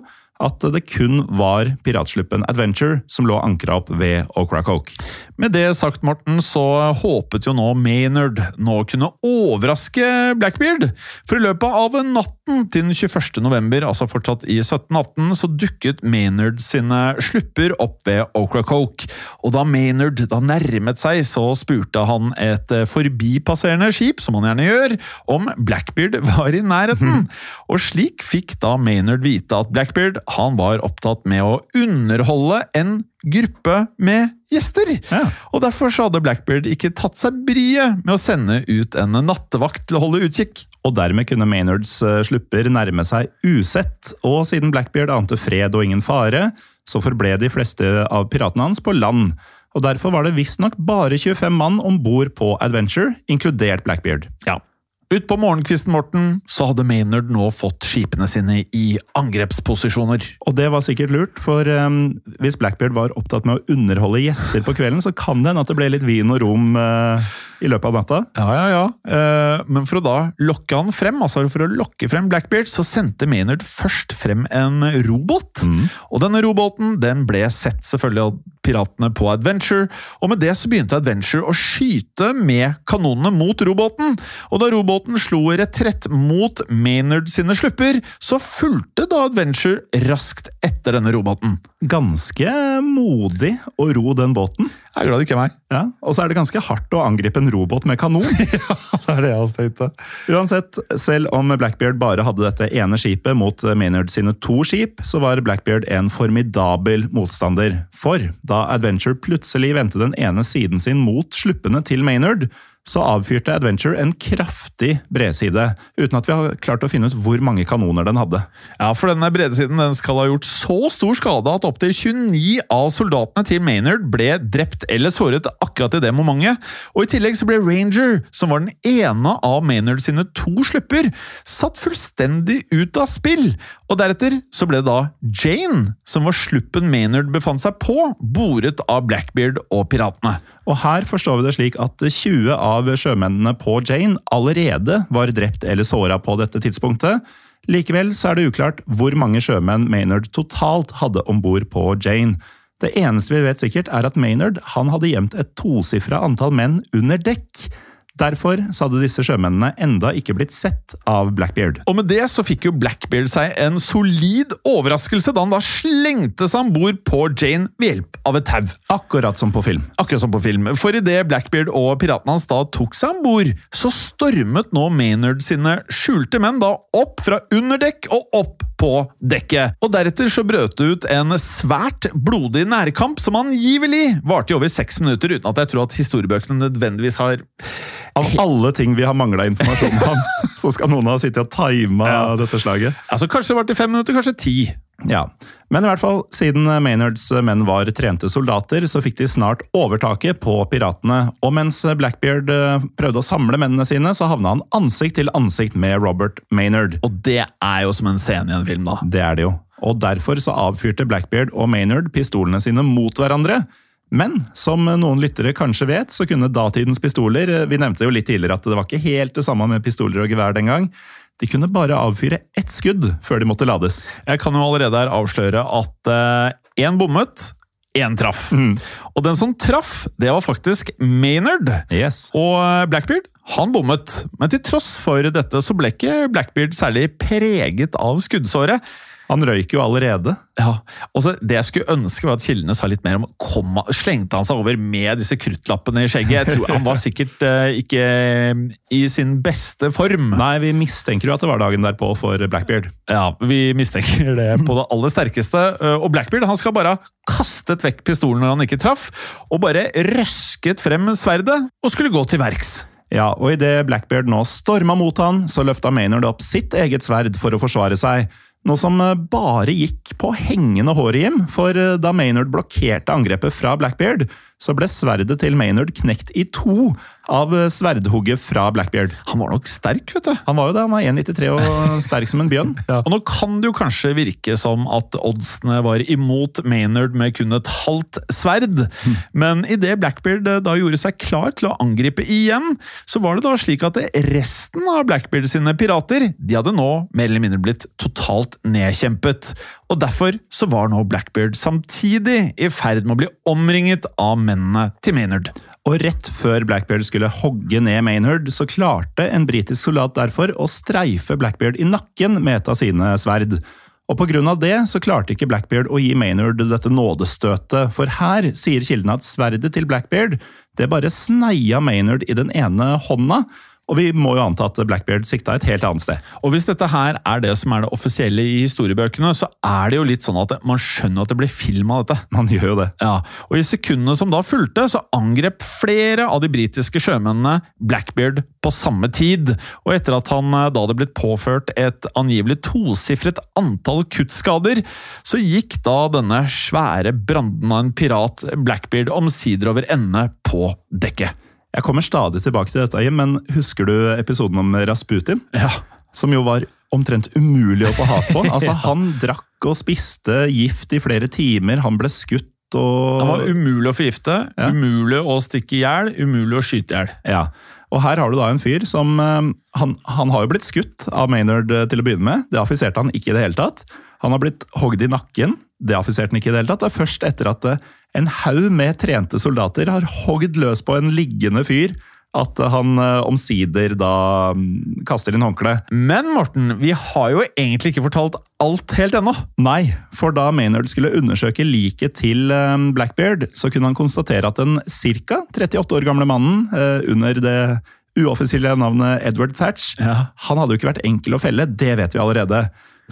at det kun var piratsluppen Adventure som lå ankra opp ved Ocracoke. Med det sagt, Morten, så håpet jo nå Maynard nå kunne overraske Blackbeard. For i løpet av natten til den 21. november, altså fortsatt i 1718, så dukket Maynard sine slupper opp ved Ocracoke. Og da Maynard da nærmet seg, så spurte han et forbipasserende skip, som han gjerne gjør, om Blackbeard [LAUGHS] var i nærheten. Og slik fikk da Maynard vite at Blackbeard han var opptatt med å underholde en gruppe med gjester. Ja. Og Derfor så hadde Blackbeard ikke tatt seg bryet med å sende ut en nattevakt til å holde utkikk. Og dermed kunne Maynards eh, slupper nærme seg usett, og siden Blackbeard ante fred og ingen fare, så forble de fleste av piratene hans på land. Og Derfor var det visstnok bare 25 mann om bord på Adventure, inkludert Blackbeard. Ja. Utpå morgenkvisten Morten, så hadde Maynard nå fått skipene sine i angrepsposisjoner. Og det var sikkert lurt, for um, hvis Blackbeard var opptatt med å underholde gjester på kvelden, så kan det hende at det ble litt vin og rom uh, i løpet av natta. Ja, ja, ja. Uh, men for å da lokke han frem, altså for å lokke frem Blackbeard, så sendte Maynard først frem en robåt. Og denne roboten den ble sett selvfølgelig av piratene på Adventure, og med det så begynte Adventure å skyte med kanonene mot roboten. Og da robåten slo retrett mot Maynard sine slupper, så fulgte da Adventure raskt etter denne robåten. Ganske modig å ro den båten. Jeg er glad det ikke er meg. Ja, Og så er det ganske hardt å angripe en robåt med kanon. [LAUGHS] ja, Det er det jeg også tenkte. Uansett, selv om Blackbeard bare hadde dette ene skipet mot Maynard sine to skip, så var Blackbeard en formidabel motstander. For da Adventure plutselig vendte den ene siden sin mot sluppene til Maynard, så avfyrte Adventure en kraftig bredside, uten at vi har klart å finne ut hvor mange kanoner den hadde. Ja, for denne bredesiden den skal ha gjort så stor skade at opptil 29 av soldatene til Maynard ble drept eller såret akkurat i det momentet. Og i tillegg så ble Ranger, som var den ene av Maynard sine to slupper, satt fullstendig ut av spill. Og deretter så ble det da Jane, som var sluppen Maynard befant seg på, boret av Blackbeard og piratene. Og her forstår vi det slik at 20 av sjømennene på Jane allerede var drept eller såra på dette tidspunktet. Likevel så er det uklart hvor mange sjømenn Maynard totalt hadde om bord på Jane. Det eneste vi vet sikkert, er at Maynard han hadde gjemt et tosifra antall menn under dekk. Derfor så hadde disse sjømennene enda ikke blitt sett av Blackbeard. Og med det så fikk jo Blackbeard seg en solid overraskelse da han da slengte seg om bord på Jane ved hjelp av et tau. Akkurat som på film. Akkurat som på film. For idet Blackbeard og piratene hans da tok seg om bord, så stormet nå Maynard sine skjulte menn da opp fra under dekk og opp på dekket. Og deretter så brøt det ut en svært blodig nærkamp som angivelig varte i over seks minutter, uten at jeg tror at historiebøkene nødvendigvis har Av alle ting vi har mangla informasjon om, [LAUGHS] så skal noen ha sittet og tima Ja. dette slaget. Altså Kanskje det varte fem minutter, kanskje ti. Ja, Men i hvert fall, siden Maynards menn var trente soldater, så fikk de snart overtaket på piratene. Og mens Blackbeard eh, prøvde å samle mennene sine, så havna han ansikt til ansikt med Robert Maynard. Og det er jo som en scene i en film, da. Det er det jo. Og derfor så avfyrte Blackbeard og Maynard pistolene sine mot hverandre. Men som noen lyttere kanskje vet, så kunne datidens pistoler Vi nevnte jo litt tidligere at det var ikke helt det samme med pistoler og gevær den gang. De kunne bare avfyre ett skudd før de måtte lades. Jeg kan jo allerede her avsløre at én bommet, én traff. Og den som traff, det var faktisk Maynard. Yes. Og eh, Blackbeard han bommet, men til tross for dette så ble ikke Blackbeard særlig preget av skuddsåret. Han røyk jo allerede. Ja, og så Det jeg skulle ønske var at kildene sa litt mer om kom, Slengte han seg over med disse kruttlappene i skjegget? Jeg tror Han var sikkert uh, ikke i sin beste form. Nei, vi mistenker jo at det var dagen derpå for Blackbeard. Ja, Vi mistenker det på det aller sterkeste. Uh, Og Blackbeard han skal bare ha kastet vekk pistolen når han ikke traff, og bare røsket frem sverdet og skulle gå til verks. Ja, og idet Blackbeard nå storma mot han, så løfta Maynard opp sitt eget sverd for å forsvare seg. Noe som eh, bare gikk på hengende hår i Jim, for eh, da Maynard blokkerte angrepet fra Blackbeard, så ble sverdet til Maynard knekt i to av eh, sverdhugget fra Blackbeard. Han var nok sterk, vet du. Han var jo det, han var 1,93 og [LAUGHS] sterk som en bjørn. Og nå kan det jo kanskje virke som at oddsene var imot Maynard med kun et halvt sverd, men idet Blackbeard eh, da gjorde seg klar til å angripe igjen, så var det da slik at resten av Blackbeard sine pirater de hadde nå mer eller mindre blitt totalt nedkjempet. Og derfor så var nå Blackbeard samtidig i ferd med å bli omringet av mennene til Maynard. Og rett før Blackbeard skulle hogge ned Maynard, så klarte en britisk soldat derfor å streife Blackbeard i nakken med et av sine sverd. Og Pga. det så klarte ikke Blackbeard å gi Maynard dette nådestøtet, for her sier kildene at sverdet til Blackbeard det bare sneia Maynard i den ene hånda, og vi må jo anta at Blackbeard sikta et helt annet sted. Og hvis dette her er det som er det offisielle i historiebøkene, så er det jo litt sånn at man skjønner at det blir film av dette. Man gjør jo det. Ja, Og i sekundene som da fulgte, så angrep flere av de britiske sjømennene Blackbeard på samme tid. Og etter at han eh, da hadde blitt påført et angivelig tosifret antall kuttskader, så gikk da denne svære branden av en pirat Blackbeard omsider over ende på dekket. Jeg kommer stadig tilbake til dette, men husker du episoden om Rasputin? Ja. Som jo var omtrent umulig å få has på. [LAUGHS] Altså, Han drakk og spiste gift i flere timer, han ble skutt og Det var umulig å forgifte, Ja. umulig å stikke i hjel, umulig å skyte i hjel. Ja, og her har du da en fyr som eh, han, han har jo blitt skutt av Maynard eh, til å begynne med. Det affiserte han ikke i det hele tatt. Han har blitt hogd i nakken. Det affiserte han ikke i det hele tatt. Det er først etter at eh, en haug med trente soldater har hogd løs på en liggende fyr, at han eh, omsider da mm, kaster inn håndkleet. Men Morten, vi har jo egentlig ikke fortalt alt helt ennå. Nei, for da Maynard skulle undersøke liket til eh, Blackbeard, så kunne han konstatere at den ca. 38 år gamle mannen under det uoffisielle navnet Edward Thatch, Ja. han hadde jo ikke vært enkel å felle, det vet vi allerede.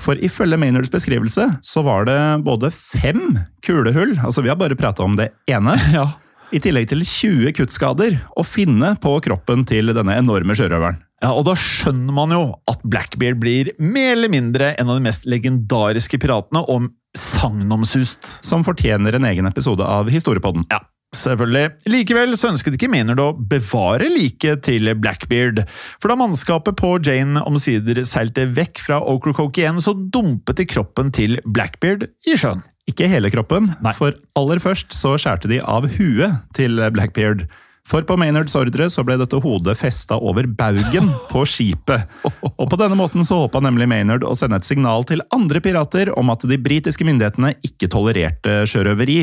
For ifølge Maynards beskrivelse så var det både fem kulehull, altså vi har bare prata om det ene, [LAUGHS] i tillegg til 20 kuttskader å finne på kroppen til denne enorme sjørøveren. Ja, og da skjønner man jo at Blackbeard blir mer eller mindre en av de mest legendariske piratene, og sagnomsust. Som fortjener en egen episode av Historiepodden. Ja, selvfølgelig. Likevel så ønsket ikke Maynard å bevare liket til Blackbeard. For da mannskapet på Jane omsider seilte vekk fra Ocracoke igjen, så dumpet de kroppen til Blackbeard i sjøen. Ikke hele kroppen, Nei. for aller først så skjærte de av huet til Blackbeard. For på Maynards ordre så ble dette hodet festa over baugen på skipet. [LAUGHS] Og på denne måten så håpa nemlig Maynard å sende et signal til andre pirater om at de britiske myndighetene ikke tolererte sjørøveri.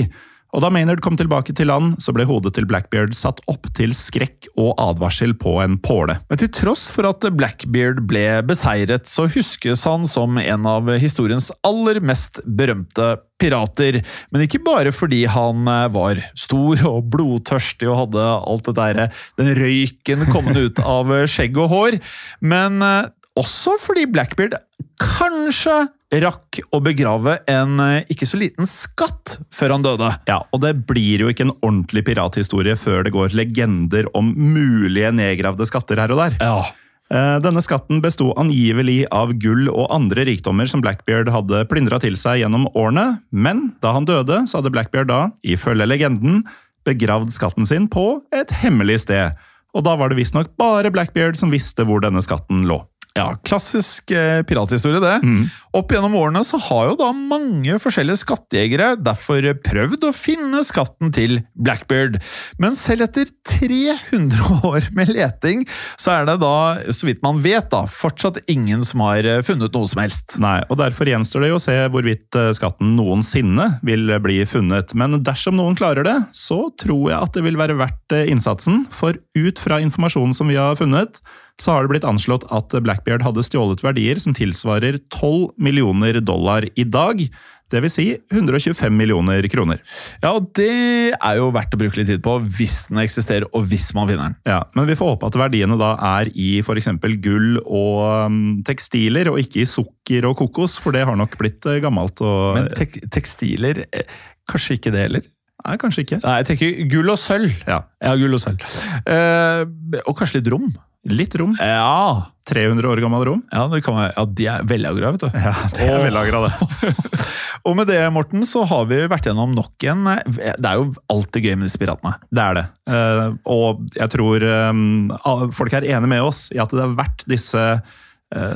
Og da Maynard kom tilbake til land, så ble hodet til Blackbeard satt opp til skrekk og advarsel på en påle. Men til tross for at Blackbeard ble beseiret, så huskes han som en av historiens aller mest berømte pirater. Men ikke bare fordi han eh, var stor og blodtørstig og hadde alt det derre den røyken kommende ut av skjegg og hår, men eh, også fordi Blackbeard kanskje rakk å begrave en eh, ikke så liten skatt før han døde. Ja, og det blir jo ikke en ordentlig pirathistorie før det går legender om mulige nedgravde skatter her og der. Ja. Eh, Denne skatten besto angivelig av gull og andre rikdommer som Blackbeard hadde plyndra til seg gjennom årene, men da han døde, så hadde Blackbeard da, ifølge legenden, begravd skatten sin på et hemmelig sted. Og da var det visstnok bare Blackbeard som visste hvor denne skatten lå. Ja, klassisk eh, pirathistorie det. Opp gjennom årene så har jo da mange forskjellige skattejegere derfor prøvd å finne skatten til Blackbeard. Men selv etter 300 år med leting, så er det da, så vidt man vet da, fortsatt ingen som har eh, funnet noe som helst. Nei, og Derfor gjenstår det jo å se hvorvidt eh, skatten noensinne vil bli funnet. Men dersom noen klarer det, så tror jeg at det vil være verdt eh, innsatsen. For ut fra informasjonen som vi har funnet, så har det blitt anslått at Blackbeard hadde stjålet verdier som tilsvarer 12 millioner dollar i dag. Det vil si 125 millioner kroner. Ja, og det er jo verdt å bruke litt tid på hvis den eksisterer, og hvis man finner den. Ja, Men vi får håpe at verdiene da er i f.eks. gull og um, tekstiler, og ikke i sukker og kokos, for det har nok blitt uh, gammelt. Og, Men tek tekstiler, eh, kanskje ikke det heller? Nei, kanskje ikke. Nei, jeg tenker gull og sølv. Ja, Ja, gull og sølv. Uh, og kanskje litt rom. Litt rom. Ja, 300 år gammel rom. ja, det kan ja de er vellagra, vet du. Ja, det er vellagra, det. [LAUGHS] Og med det, Morten, så har vi vært gjennom nok en Det er jo alltid gøy med disse piratene. Det er det. Eh, og jeg tror um, folk er enige med oss i at det er verdt disse eh,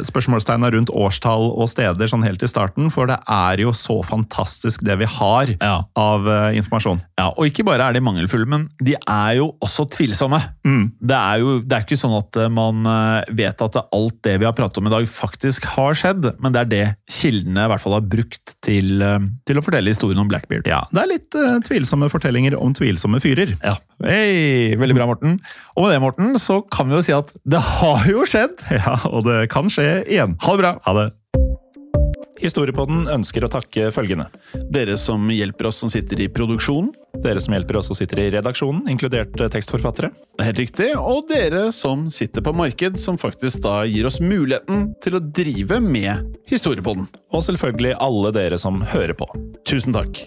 spørsmålstegna rundt årstall og steder sånn helt i starten, for det er jo så fantastisk det vi har Ja. av uh, informasjon. Ja, Og ikke bare er de mangelfulle, men de er jo også tvilsomme. Mm. Det er jo det er ikke sånn at eh, man eh, vet at alt det vi har pratet om i dag, faktisk har skjedd, men det er det kildene i hvert fall har brukt til, eh, til å fortelle historien om Blackbeard. Ja, Det er litt uh, tvilsomme fortellinger om tvilsomme fyrer. Ja. Hei, veldig bra, Morten. Og med det, Morten, så kan vi jo si at det har jo skjedd! [LAUGHS] Ja, og det kan skje igjen. Ha det bra! Ha det. Historiepodden ønsker å takke følgende. Dere som hjelper oss som sitter i produksjonen. Dere som hjelper oss som sitter i redaksjonen, inkludert eh, tekstforfattere. Det er helt riktig. Og dere som sitter på marked, som faktisk da gir oss muligheten til å drive med historiepodden. Og selvfølgelig alle dere som hører på. Tusen takk.